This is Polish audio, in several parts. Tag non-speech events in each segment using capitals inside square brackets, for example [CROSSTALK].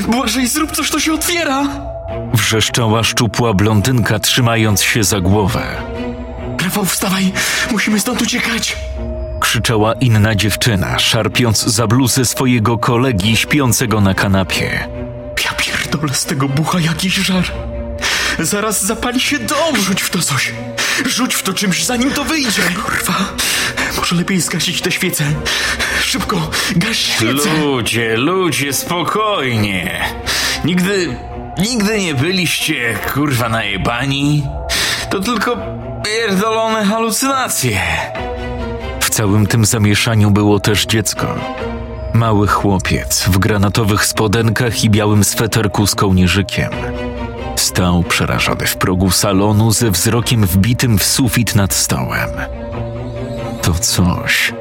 Błażej, zrób coś, to się otwiera. Wrzeszczała szczupła blondynka, trzymając się za głowę. Rafał, wstawaj, musimy stąd uciekać. Krzyczała inna dziewczyna, szarpiąc za bluzę swojego kolegi śpiącego na kanapie. Ja pierdolę z tego bucha jakiś żar. Zaraz zapali się dom. Rzuć w to coś. Rzuć w to czymś, zanim to wyjdzie. Kurwa. Może lepiej zgasić tę świecę. Szybko, gaś świecę. Ludzie, ludzie, spokojnie. Nigdy, nigdy nie byliście, kurwa, najebani. To tylko pierdolone halucynacje. W całym tym zamieszaniu było też dziecko. Mały chłopiec w granatowych spodenkach i białym sweterku z kołnierzykiem. Stał przerażony w progu salonu ze wzrokiem wbitym w sufit nad stołem. To coś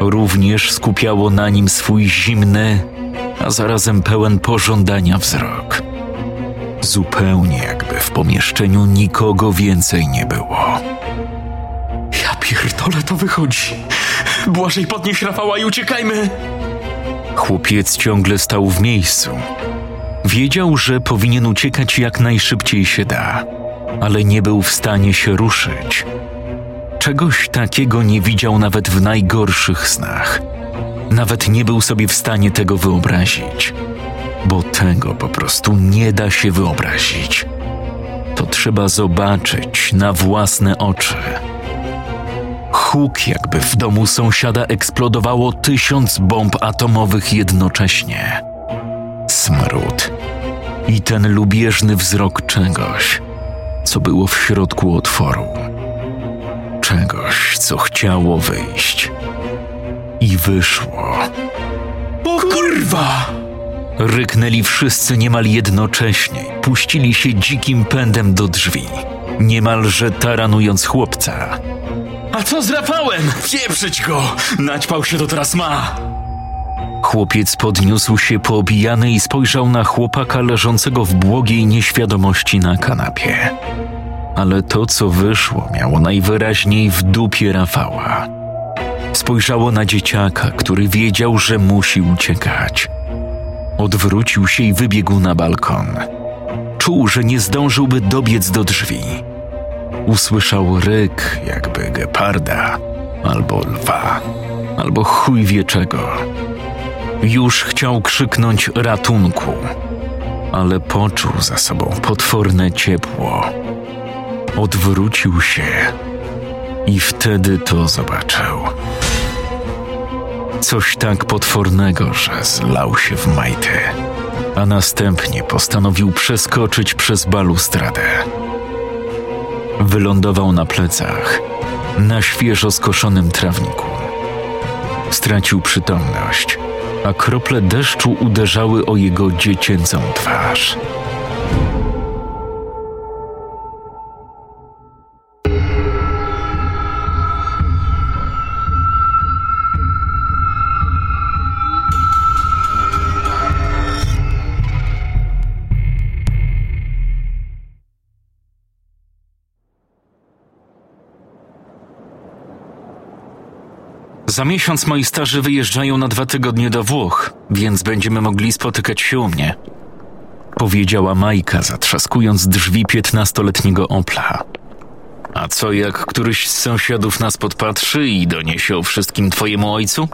również skupiało na nim swój zimny, a zarazem pełen pożądania wzrok. Zupełnie jakby w pomieszczeniu nikogo więcej nie było. Ja pierdolę, to wychodzi. Błażej, podnieś Rafała i uciekajmy. Chłopiec ciągle stał w miejscu. Wiedział, że powinien uciekać jak najszybciej się da, ale nie był w stanie się ruszyć. Czegoś takiego nie widział nawet w najgorszych snach. Nawet nie był sobie w stanie tego wyobrazić, bo tego po prostu nie da się wyobrazić. To trzeba zobaczyć na własne oczy. Huk, jakby w domu sąsiada eksplodowało tysiąc bomb atomowych jednocześnie. Smród i ten lubieżny wzrok czegoś, co było w środku otworu. Czegoś, co chciało wyjść. I wyszło. O kurwa! Ryknęli wszyscy niemal jednocześnie, puścili się dzikim pędem do drzwi, niemalże taranując chłopca. A co z Rafałem? Pieprzyć go! Naćpał się to teraz ma! Chłopiec podniósł się poobijany i spojrzał na chłopaka leżącego w błogiej nieświadomości na kanapie. Ale to, co wyszło, miało najwyraźniej w dupie Rafała. Spojrzało na dzieciaka, który wiedział, że musi uciekać. Odwrócił się i wybiegł na balkon. Czuł, że nie zdążyłby dobiec do drzwi. Usłyszał ryk, jakby geparda, albo lwa, albo chuj wie czego. Już chciał krzyknąć ratunku, ale poczuł za sobą potworne ciepło. Odwrócił się i wtedy to zobaczył. Coś tak potwornego, że zlał się w majty, a następnie postanowił przeskoczyć przez balustradę. Wylądował na plecach, na świeżo skoszonym trawniku. Stracił przytomność, a krople deszczu uderzały o jego dziecięcą twarz. Za miesiąc moi starzy wyjeżdżają na dwa tygodnie do Włoch, więc będziemy mogli spotykać się u mnie. Powiedziała Majka, zatrzaskując drzwi piętnastoletniego Opla. A co jak któryś z sąsiadów nas podpatrzy i doniesie o wszystkim twojemu ojcu?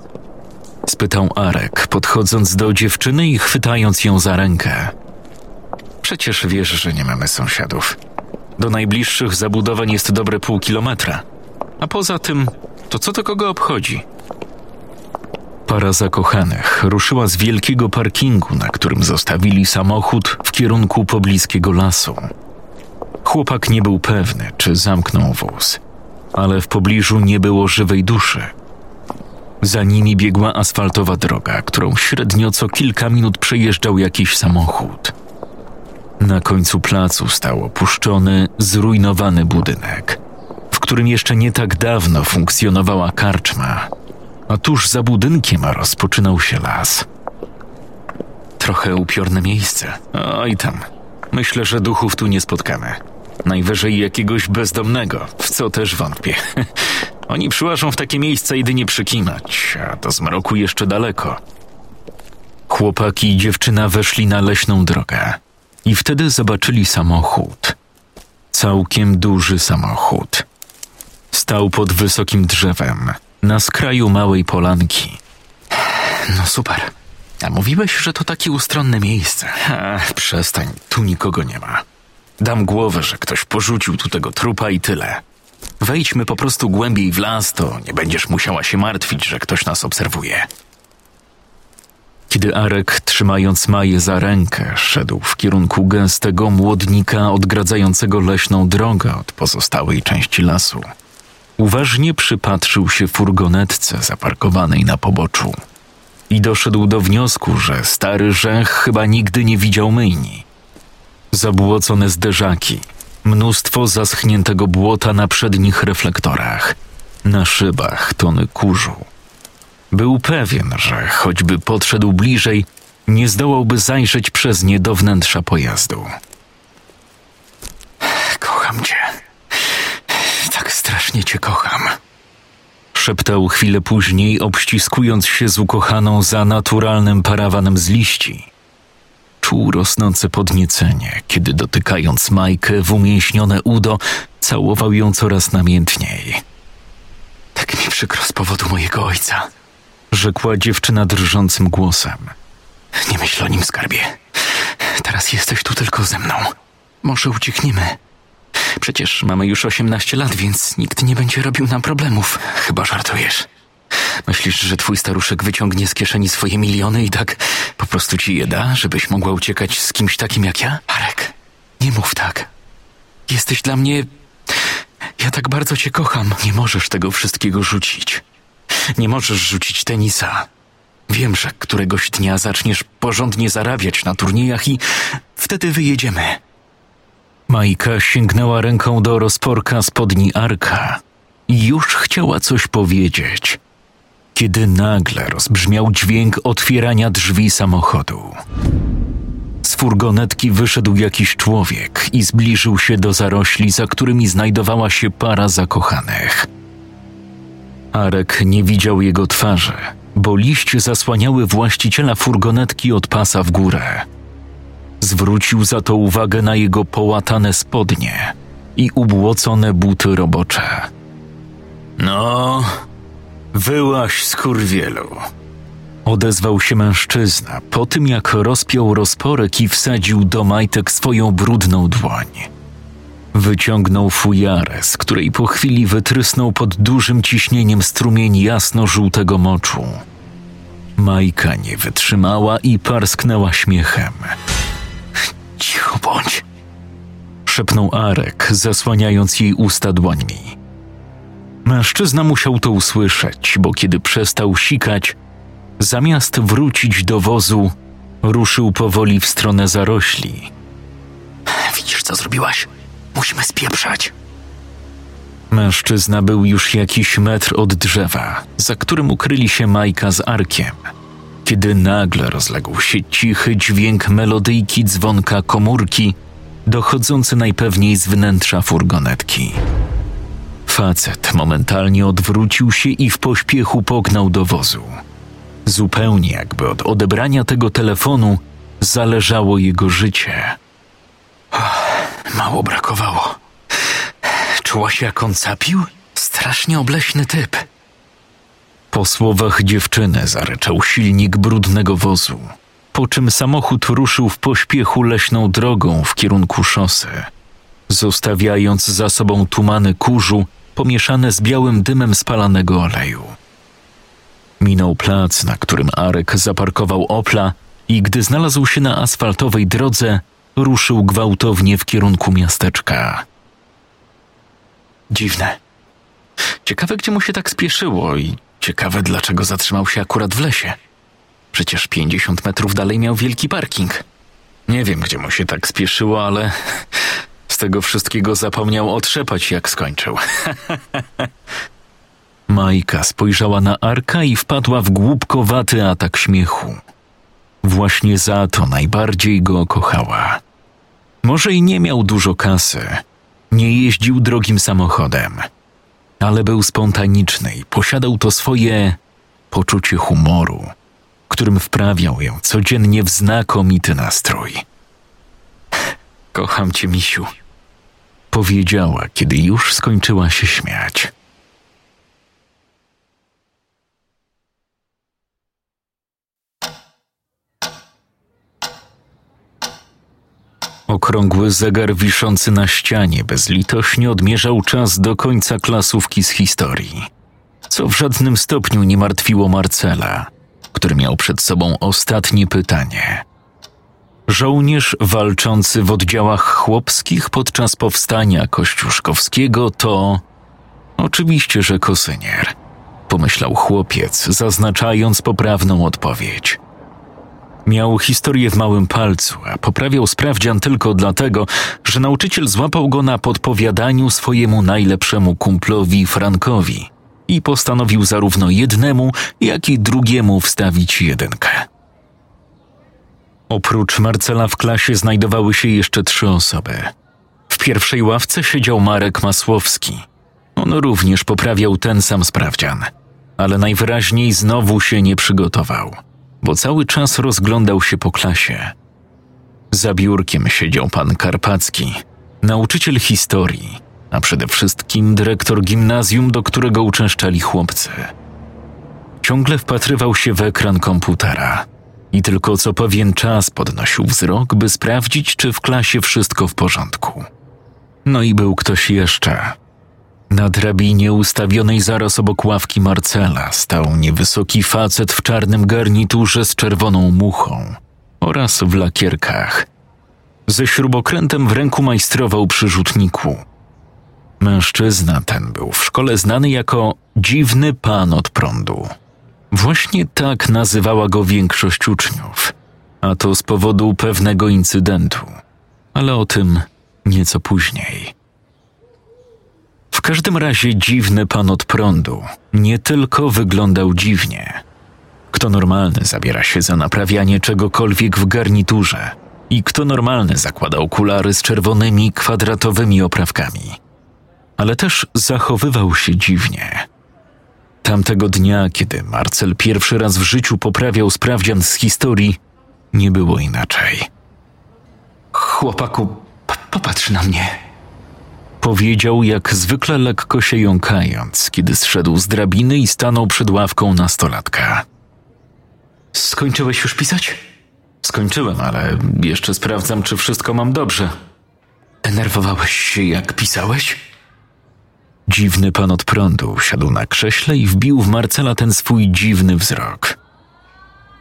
Spytał Arek, podchodząc do dziewczyny i chwytając ją za rękę. Przecież wiesz, że nie mamy sąsiadów. Do najbliższych zabudowań jest dobre pół kilometra. A poza tym, to co to kogo obchodzi? Para zakochanych ruszyła z wielkiego parkingu, na którym zostawili samochód w kierunku pobliskiego lasu. Chłopak nie był pewny, czy zamknął wóz, ale w pobliżu nie było żywej duszy. Za nimi biegła asfaltowa droga, którą średnio co kilka minut przejeżdżał jakiś samochód. Na końcu placu stał opuszczony, zrujnowany budynek, którym jeszcze nie tak dawno funkcjonowała karczma, a tuż za budynkiem rozpoczynał się las. Trochę upiorne miejsce. Oj tam. Myślę, że duchów tu nie spotkamy. Najwyżej jakiegoś bezdomnego, w co też wątpię. [LAUGHS] Oni przyłażą w takie miejsca jedynie przykinać, a do zmroku jeszcze daleko. Chłopaki i dziewczyna weszli na leśną drogę i wtedy zobaczyli samochód. Całkiem duży samochód. Stał pod wysokim drzewem, na skraju małej polanki. No super. A mówiłeś, że to takie ustronne miejsce. Ach, przestań, tu nikogo nie ma. Dam głowę, że ktoś porzucił tu tego trupa i tyle. Wejdźmy po prostu głębiej w las, to nie będziesz musiała się martwić, że ktoś nas obserwuje. Kiedy Arek, trzymając Maję za rękę, szedł w kierunku gęstego młodnika odgradzającego leśną drogę od pozostałej części lasu, uważnie przypatrzył się furgonetce zaparkowanej na poboczu i doszedł do wniosku, że stary Rzech chyba nigdy nie widział myjni. Zabłocone zderzaki, mnóstwo zaschniętego błota na przednich reflektorach, na szybach tony kurzu. Był pewien, że choćby podszedł bliżej, nie zdołałby zajrzeć przez nie do wnętrza pojazdu. Kocham cię. Cię kocham. Szeptał chwilę później, obściskując się z ukochaną za naturalnym parawanem z liści. Czuł rosnące podniecenie, kiedy dotykając Majkę w umięśnione udo, całował ją coraz namiętniej. Tak mi przykro z powodu mojego ojca, rzekła dziewczyna drżącym głosem. Nie myśl o nim, skarbie. Teraz jesteś tu tylko ze mną. Może uciekniemy. Przecież mamy już 18 lat, więc nikt nie będzie robił nam problemów. Chyba żartujesz. Myślisz, że twój staruszek wyciągnie z kieszeni swoje miliony i tak po prostu ci je da, żebyś mogła uciekać z kimś takim jak ja? Arek, nie mów tak. Jesteś dla mnie. Ja tak bardzo cię kocham. Nie możesz tego wszystkiego rzucić. Nie możesz rzucić tenisa. Wiem, że któregoś dnia zaczniesz porządnie zarabiać na turniejach i wtedy wyjedziemy. Majka sięgnęła ręką do rozporka spodni Arka i już chciała coś powiedzieć, kiedy nagle rozbrzmiał dźwięk otwierania drzwi samochodu. Z furgonetki wyszedł jakiś człowiek i zbliżył się do zarośli, za którymi znajdowała się para zakochanych. Arek nie widział jego twarzy, bo liście zasłaniały właściciela furgonetki od pasa w górę. Zwrócił za to uwagę na jego połatane spodnie i ubłocone buty robocze. No, wyłaś skurwielu. Odezwał się mężczyzna po tym, jak rozpiął rozporek i wsadził do majtek swoją brudną dłoń. Wyciągnął fujarę, z której po chwili wytrysnął pod dużym ciśnieniem strumień jasno-żółtego moczu. Majka nie wytrzymała i parsknęła śmiechem. Bądź, szepnął Arek, zasłaniając jej usta dłońmi. Mężczyzna musiał to usłyszeć, bo kiedy przestał sikać, zamiast wrócić do wozu, ruszył powoli w stronę zarośli. Widzisz, co zrobiłaś? Musimy spieprzać. Mężczyzna był już jakiś metr od drzewa, za którym ukryli się Majka z Arkiem, kiedy nagle rozległ się cichy dźwięk melodyjki dzwonka komórki, dochodzący najpewniej z wnętrza furgonetki. Facet momentalnie odwrócił się i w pośpiechu pognał do wozu. Zupełnie jakby od odebrania tego telefonu zależało jego życie. Mało brakowało. Czuła się jak on capił? Strasznie obleśny typ. Po słowach dziewczyny zaryczał silnik brudnego wozu, po czym samochód ruszył w pośpiechu leśną drogą w kierunku szosy, zostawiając za sobą tumany kurzu pomieszane z białym dymem spalanego oleju. Minął plac, na którym Arek zaparkował Opla i gdy znalazł się na asfaltowej drodze, ruszył gwałtownie w kierunku miasteczka. Dziwne. Ciekawe, gdzie mu się tak spieszyło i ciekawe, dlaczego zatrzymał się akurat w lesie. Przecież 50 metrów dalej miał wielki parking. Nie wiem, gdzie mu się tak spieszyło, ale z tego wszystkiego zapomniał otrzepać, jak skończył. [LAUGHS] Majka spojrzała na Arka i wpadła w głupkowaty atak śmiechu. Właśnie za to najbardziej go kochała. Może i nie miał dużo kasy, nie jeździł drogim samochodem, ale był spontaniczny i posiadał to swoje poczucie humoru, którym wprawiał ją codziennie w znakomity nastrój. Kocham cię, misiu, powiedziała, kiedy już skończyła się śmiać. Okrągły zegar wiszący na ścianie bezlitośnie odmierzał czas do końca klasówki z historii, co w żadnym stopniu nie martwiło Marcela, który miał przed sobą ostatnie pytanie. Żołnierz walczący w oddziałach chłopskich podczas powstania kościuszkowskiego to oczywiście, że kosynier, pomyślał chłopiec, zaznaczając poprawną odpowiedź. Miał historię w małym palcu, a poprawiał sprawdzian tylko dlatego, że nauczyciel złapał go na podpowiadaniu swojemu najlepszemu kumplowi Frankowi i postanowił zarówno jednemu, jak i drugiemu wstawić jedynkę. Oprócz Marcela w klasie znajdowały się jeszcze trzy osoby. W pierwszej ławce siedział Marek Masłowski. On również poprawiał ten sam sprawdzian, ale najwyraźniej znowu się nie przygotował bo cały czas rozglądał się po klasie. Za biurkiem siedział pan Karpacki, nauczyciel historii, a przede wszystkim dyrektor gimnazjum, do którego uczęszczali chłopcy. Ciągle wpatrywał się w ekran komputera i tylko co pewien czas podnosił wzrok, by sprawdzić, czy w klasie wszystko w porządku. No i był ktoś jeszcze. Na drabinie ustawionej zaraz obok ławki Marcela stał niewysoki facet w czarnym garniturze z czerwoną muchą oraz w lakierkach. Ze śrubokrętem w ręku majstrował przy rzutniku. Mężczyzna ten był w szkole znany jako dziwny pan od prądu. Właśnie tak nazywała go większość uczniów, a to z powodu pewnego incydentu, ale o tym nieco później. W każdym razie dziwny pan od prądu nie tylko wyglądał dziwnie. Kto normalny zabiera się za naprawianie czegokolwiek w garniturze i kto normalny zakłada okulary z czerwonymi kwadratowymi oprawkami. Ale też zachowywał się dziwnie. Tamtego dnia, kiedy Marcel pierwszy raz w życiu poprawiał sprawdzian z historii, nie było inaczej. Chłopaku, popatrz na mnie Powiedział jak zwykle lekko się jąkając, kiedy zszedł z drabiny i stanął przed ławką nastolatka. Skończyłeś już pisać? Skończyłem, ale jeszcze sprawdzam, czy wszystko mam dobrze. Denerwowałeś się, jak pisałeś? Dziwny pan od prądu siadł na krześle i wbił w Marcela ten swój dziwny wzrok.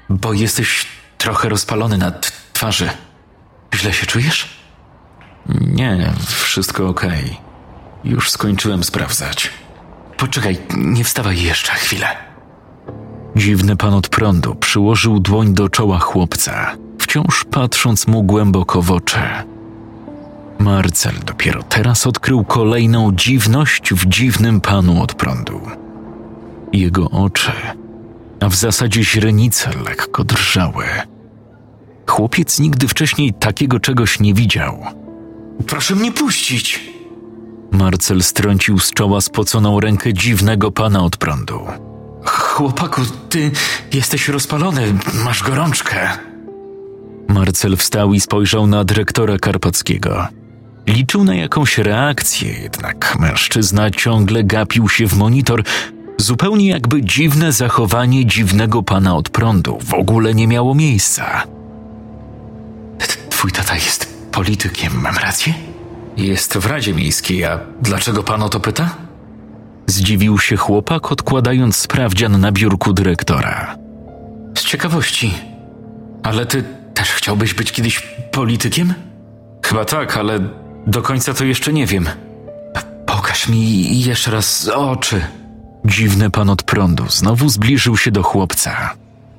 Bo jesteś trochę rozpalony na twarzy. Źle się czujesz? Nie, wszystko okej. Okay. Już skończyłem sprawdzać. Poczekaj, nie wstawaj jeszcze chwilę. Dziwny pan od prądu przyłożył dłoń do czoła chłopca, wciąż patrząc mu głęboko w oczy. Marcel dopiero teraz odkrył kolejną dziwność w dziwnym panu od prądu. Jego oczy, a w zasadzie źrenice lekko drżały. Chłopiec nigdy wcześniej takiego czegoś nie widział – Proszę mnie puścić. Marcel strącił z czoła spoconą rękę dziwnego pana od prądu. Chłopaku, ty jesteś rozpalony, masz gorączkę. Marcel wstał i spojrzał na dyrektora Karpackiego. Liczył na jakąś reakcję, jednak mężczyzna ciągle gapił się w monitor, zupełnie jakby dziwne zachowanie dziwnego pana od prądu w ogóle nie miało miejsca. Twój tata jest politykiem, mam rację? Jest w Radzie Miejskiej, a dlaczego pan o to pyta? Zdziwił się chłopak, odkładając sprawdzian na biurku dyrektora. Z ciekawości. Ale ty też chciałbyś być kiedyś politykiem? Chyba tak, ale do końca to jeszcze nie wiem. Pokaż mi jeszcze raz oczy. Dziwny pan od prądu znowu zbliżył się do chłopca.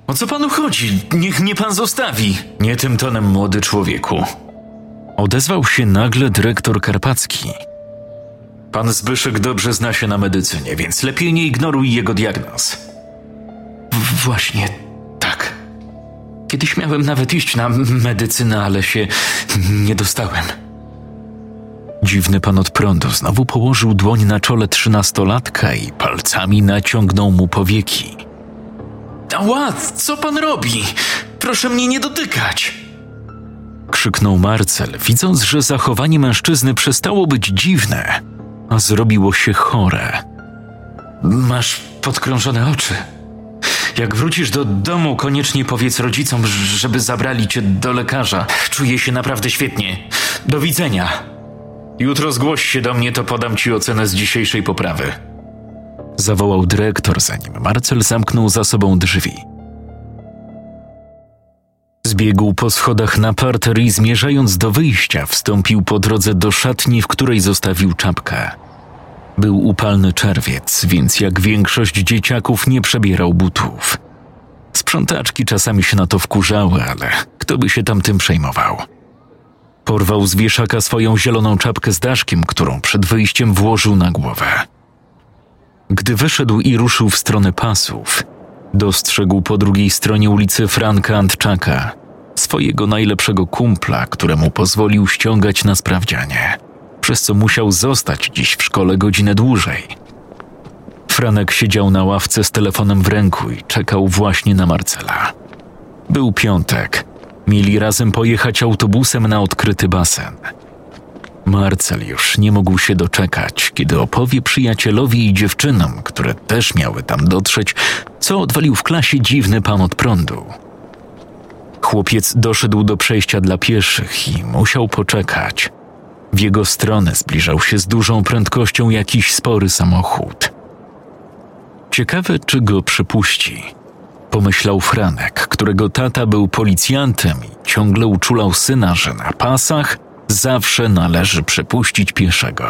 O co panu chodzi? Niech mnie pan zostawi. Nie tym tonem, młody człowieku. Odezwał się nagle dyrektor Karpacki. Pan Zbyszek dobrze zna się na medycynie, więc lepiej nie ignoruj jego diagnoz. W- właśnie tak. Kiedyś miałem nawet iść na medycynę, ale się nie dostałem. Dziwny pan od prądu znowu położył dłoń na czole trzynastolatka i palcami naciągnął mu powieki. Ała, co pan robi? Proszę mnie nie dotykać! Krzyknął Marcel, widząc, że zachowanie mężczyzny przestało być dziwne, a zrobiło się chore. Masz podkrążone oczy. Jak wrócisz do domu, koniecznie powiedz rodzicom, żeby zabrali cię do lekarza. Czuję się naprawdę świetnie. Do widzenia. Jutro zgłoś się do mnie, to podam ci ocenę z dzisiejszej poprawy. Zawołał dyrektor, zanim Marcel zamknął za sobą drzwi. Zbiegł po schodach na parter i zmierzając do wyjścia, wstąpił po drodze do szatni, w której zostawił czapkę. Był upalny czerwiec, więc jak większość dzieciaków nie przebierał butów. Sprzątaczki czasami się na to wkurzały, ale kto by się tam tym przejmował? Porwał z wieszaka swoją zieloną czapkę z daszkiem, którą przed wyjściem włożył na głowę. Gdy wyszedł i ruszył w stronę pasów, dostrzegł po drugiej stronie ulicy Franka Antczaka, swojego najlepszego kumpla, któremu pozwolił ściągać na sprawdzianie, przez co musiał zostać dziś w szkole godzinę dłużej. Franek siedział na ławce z telefonem w ręku i czekał właśnie na Marcela. Był piątek. Mieli razem pojechać autobusem na odkryty basen. Marcel już nie mógł się doczekać, kiedy opowie przyjacielowi i dziewczynom, które też miały tam dotrzeć, co odwalił w klasie dziwny pan od prądu. Chłopiec doszedł do przejścia dla pieszych i musiał poczekać. W jego stronę zbliżał się z dużą prędkością jakiś spory samochód. Ciekawe, czy go przypuści. Pomyślał Franek, którego tata był policjantem i ciągle uczulał syna, że na pasach zawsze należy przepuścić pieszego.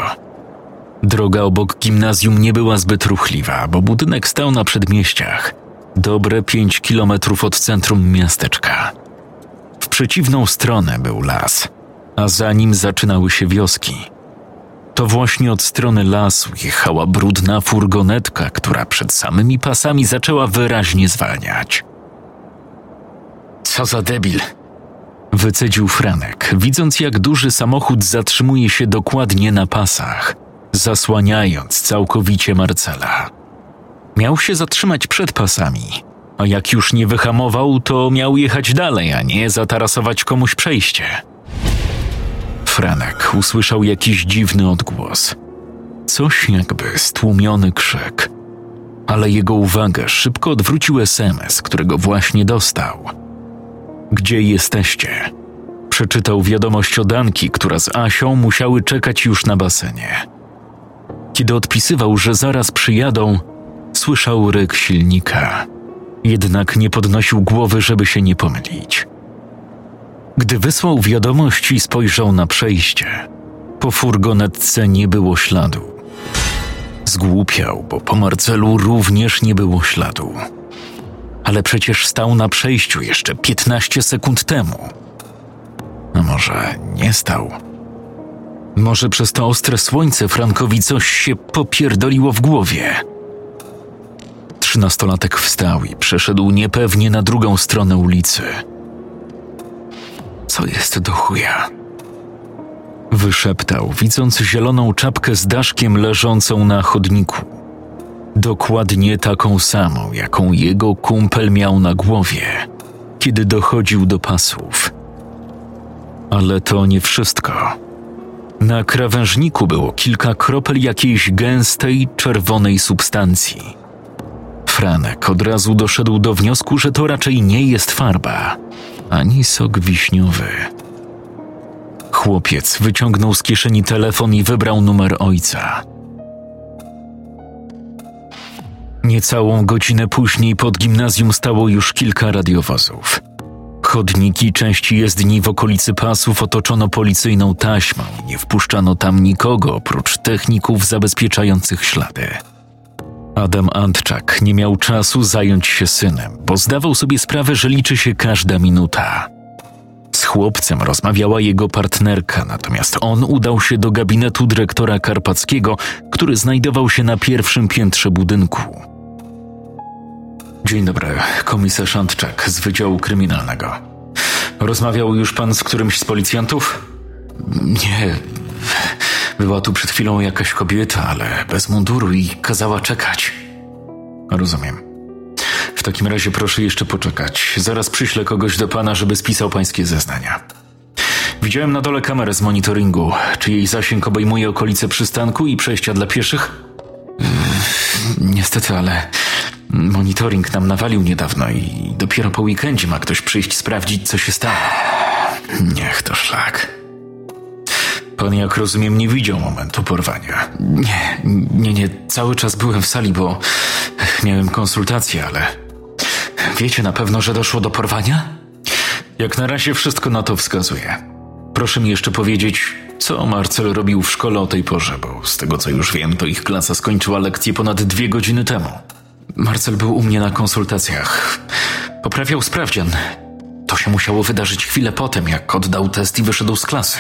Droga obok gimnazjum nie była zbyt ruchliwa, bo budynek stał na przedmieściach, dobre pięć kilometrów od centrum miasteczka. Przeciwną stronę był las, a za nim zaczynały się wioski. To właśnie od strony lasu jechała brudna furgonetka, która przed samymi pasami zaczęła wyraźnie zwalniać. Co za debil! Wycedził Franek, widząc jak duży samochód zatrzymuje się dokładnie na pasach, zasłaniając całkowicie Marcela. Miał się zatrzymać przed pasami, a jak już nie wyhamował, to miał jechać dalej, a nie zatarasować komuś przejście. Franek usłyszał jakiś dziwny odgłos. Coś jakby stłumiony krzyk. Ale jego uwagę szybko odwrócił SMS, którego właśnie dostał. Gdzie jesteście? Przeczytał wiadomość od Anki, która z Asią musiały czekać już na basenie. Kiedy odpisywał, że zaraz przyjadą, słyszał ryk silnika. Jednak nie podnosił głowy, żeby się nie pomylić. Gdy wysłał wiadomość i spojrzał na przejście, po furgonetce nie było śladu. Zgłupiał, bo po Marcelu również nie było śladu. Ale przecież stał na przejściu jeszcze 15 sekund temu. A może nie stał? Może przez to ostre słońce Frankowi coś się popierdoliło w głowie. Trzynastolatek wstał i przeszedł niepewnie na drugą stronę ulicy. Co jest do chuja? Wyszeptał, widząc zieloną czapkę z daszkiem leżącą na chodniku. Dokładnie taką samą, jaką jego kumpel miał na głowie, kiedy dochodził do pasów. Ale to nie wszystko. Na krawężniku było kilka kropel jakiejś gęstej, czerwonej substancji. Franek od razu doszedł do wniosku, że to raczej nie jest farba, ani sok wiśniowy. Chłopiec wyciągnął z kieszeni telefon i wybrał numer ojca. Niecałą godzinę później pod gimnazjum stało już kilka radiowozów. Chodniki części jezdni w okolicy pasów otoczono policyjną taśmą nie wpuszczano tam nikogo oprócz techników zabezpieczających ślady. Adam Antczak nie miał czasu zająć się synem, bo zdawał sobie sprawę, że liczy się każda minuta. Z chłopcem rozmawiała jego partnerka, natomiast on udał się do gabinetu dyrektora Karpackiego, który znajdował się na pierwszym piętrze budynku. Dzień dobry, komisarz Antczak z Wydziału Kryminalnego. Rozmawiał już pan z którymś z policjantów? Nie. Była tu przed chwilą jakaś kobieta, ale bez munduru i kazała czekać. Rozumiem. W takim razie proszę jeszcze poczekać. Zaraz przyślę kogoś do pana, żeby spisał pańskie zeznania. Widziałem na dole kamerę z monitoringu. Czy jej zasięg obejmuje okolice przystanku i przejścia dla pieszych? Yy, niestety, ale monitoring nam nawalił niedawno i dopiero po weekendzie ma ktoś przyjść sprawdzić, co się stało. Niech to szlak. Pan, jak rozumiem, nie widział momentu porwania. Nie, nie, nie. Cały czas byłem w sali, bo miałem konsultację, ale. Wiecie na pewno, że doszło do porwania? Jak na razie wszystko na to wskazuje. Proszę mi jeszcze powiedzieć, co Marcel robił w szkole o tej porze, bo z tego co już wiem, to ich klasa skończyła lekcję ponad dwie godziny temu. Marcel był u mnie na konsultacjach. Poprawiał sprawdzian. To się musiało wydarzyć chwilę potem, jak oddał test i wyszedł z klasy.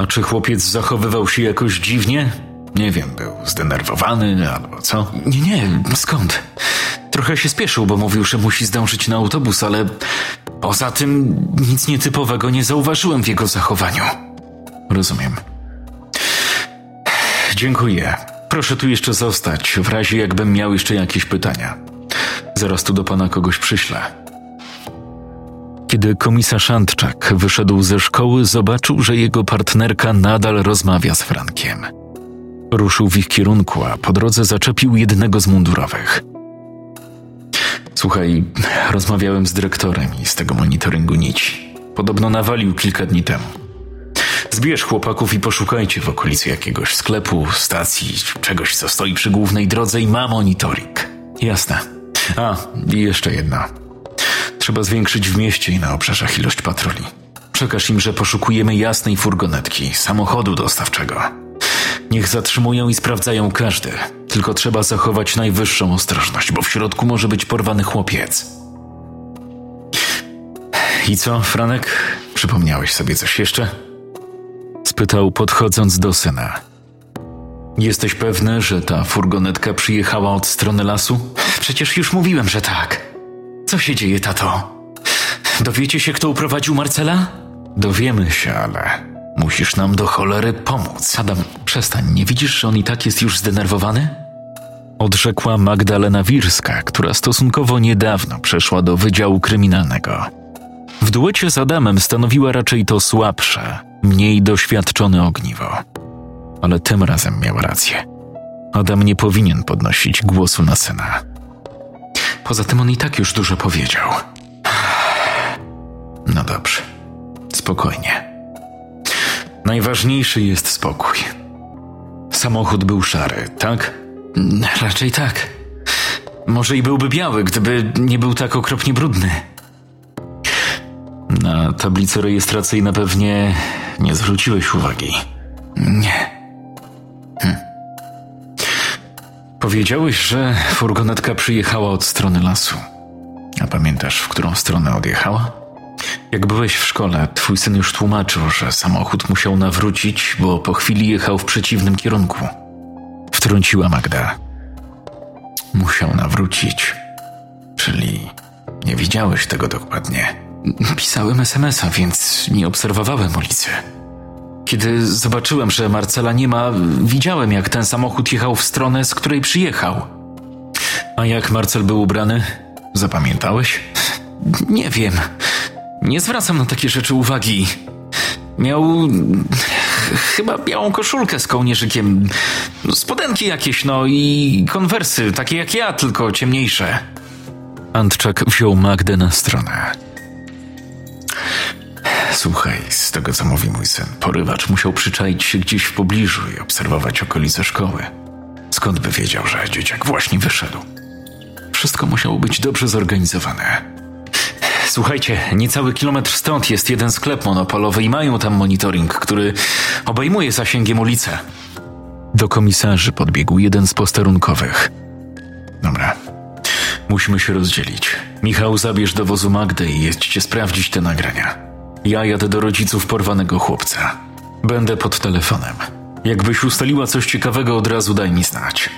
A czy chłopiec zachowywał się jakoś dziwnie? Nie wiem, był zdenerwowany albo co? Nie, nie, skąd? Trochę się spieszył, bo mówił, że musi zdążyć na autobus, ale poza tym nic nietypowego nie zauważyłem w jego zachowaniu. Rozumiem. Dziękuję. Proszę tu jeszcze zostać, w razie jakbym miał jeszcze jakieś pytania. Zaraz tu do pana kogoś przyślę. Kiedy komisarz Antczak wyszedł ze szkoły, zobaczył, że jego partnerka nadal rozmawia z Frankiem. Ruszył w ich kierunku, a po drodze zaczepił jednego z mundurowych. Słuchaj, rozmawiałem z dyrektorem i z tego monitoringu nici. Podobno nawalił kilka dni temu. Zbierz chłopaków i poszukajcie w okolicy jakiegoś sklepu, stacji, czegoś, co stoi przy głównej drodze i ma monitoring. Jasne. A, i jeszcze jedna. Trzeba zwiększyć w mieście i na obrzeżach ilość patroli. Przekaż im, że poszukujemy jasnej furgonetki, samochodu dostawczego. Niech zatrzymują i sprawdzają każdy, tylko trzeba zachować najwyższą ostrożność, bo w środku może być porwany chłopiec. I co, Franek? Przypomniałeś sobie coś jeszcze? Spytał, podchodząc do syna. Jesteś pewny, że ta furgonetka przyjechała od strony lasu? Przecież już mówiłem, że tak. Co się dzieje, tato? Dowiecie się, kto uprowadził Marcela? Dowiemy się, ale musisz nam do cholery pomóc. Adam, przestań, nie widzisz, że on i tak jest już zdenerwowany? Odrzekła Magdalena Wirska, która stosunkowo niedawno przeszła do Wydziału Kryminalnego. W duecie z Adamem stanowiła raczej to słabsze, mniej doświadczone ogniwo. Ale tym razem miała rację. Adam nie powinien podnosić głosu na syna. Poza tym on i tak już dużo powiedział. No dobrze, spokojnie. Najważniejszy jest spokój. Samochód był szary, tak? Raczej tak. Może i byłby biały, gdyby nie był tak okropnie brudny. Na tablicy rejestracyjnej pewnie nie zwróciłeś uwagi. Nie. Powiedziałeś, że furgonetka przyjechała od strony lasu. A pamiętasz, w którą stronę odjechała? Jak byłeś w szkole, twój syn już tłumaczył, że samochód musiał nawrócić, bo po chwili jechał w przeciwnym kierunku. Wtrąciła Magda. Musiał nawrócić. Czyli nie widziałeś tego dokładnie. Pisałem SMS-a, więc nie obserwowałem ulicy. Kiedy zobaczyłem, że Marcela nie ma, widziałem, jak ten samochód jechał w stronę, z której przyjechał. A jak Marcel był ubrany? Zapamiętałeś? Nie wiem. Nie zwracam na takie rzeczy uwagi. Miał chyba białą koszulkę z kołnierzykiem, spodenki jakieś, no i konwersy, takie jak ja, tylko ciemniejsze. Antczak wziął Magdę na stronę. Słuchaj, z tego co mówi mój syn, porywacz musiał przyczaić się gdzieś w pobliżu i obserwować okolice szkoły. Skąd by wiedział, że dzieciak właśnie wyszedł? Wszystko musiało być dobrze zorganizowane. Słuchajcie, niecały kilometr stąd jest jeden sklep monopolowy i mają tam monitoring, który obejmuje zasięgiem ulicę. Do komisarzy podbiegł jeden z posterunkowych. Musimy się rozdzielić. Michał, zabierz do wozu Magdę i jedźcie sprawdzić te nagrania. Ja jadę do rodziców porwanego chłopca. Będę pod telefonem. Jakbyś ustaliła coś ciekawego, od razu daj mi znać.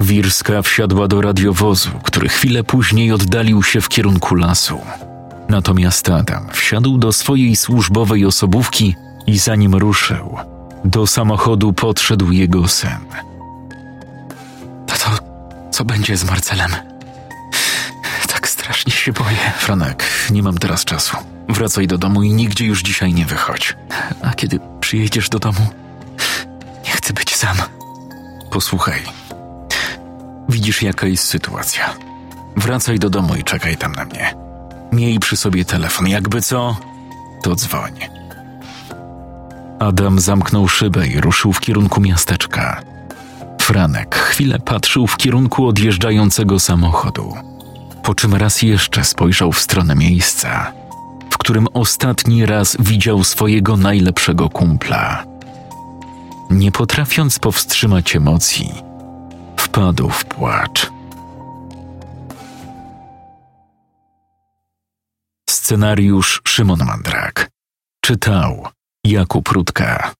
Wirska wsiadła do radiowozu, który chwilę później oddalił się w kierunku lasu. Natomiast Adam wsiadł do swojej służbowej osobówki i zanim ruszył, do samochodu podszedł jego syn. Tato, co będzie z Marcelem? Tak strasznie się boję. Franek, nie mam teraz czasu. Wracaj do domu i nigdzie już dzisiaj nie wychodź. A kiedy przyjedziesz do domu, nie chcę być sam. Posłuchaj. Widzisz, jaka jest sytuacja. Wracaj do domu i czekaj tam na mnie. Miej przy sobie telefon, jakby co, to dzwoń. Adam zamknął szybę i ruszył w kierunku miasteczka. Franek chwilę patrzył w kierunku odjeżdżającego samochodu, po czym raz jeszcze spojrzał w stronę miejsca, którym ostatni raz widział swojego najlepszego kumpla. Nie potrafiąc powstrzymać emocji, wpadł w płacz. Scenariusz Szymon Mandrak. Czytał Jakub Rutka.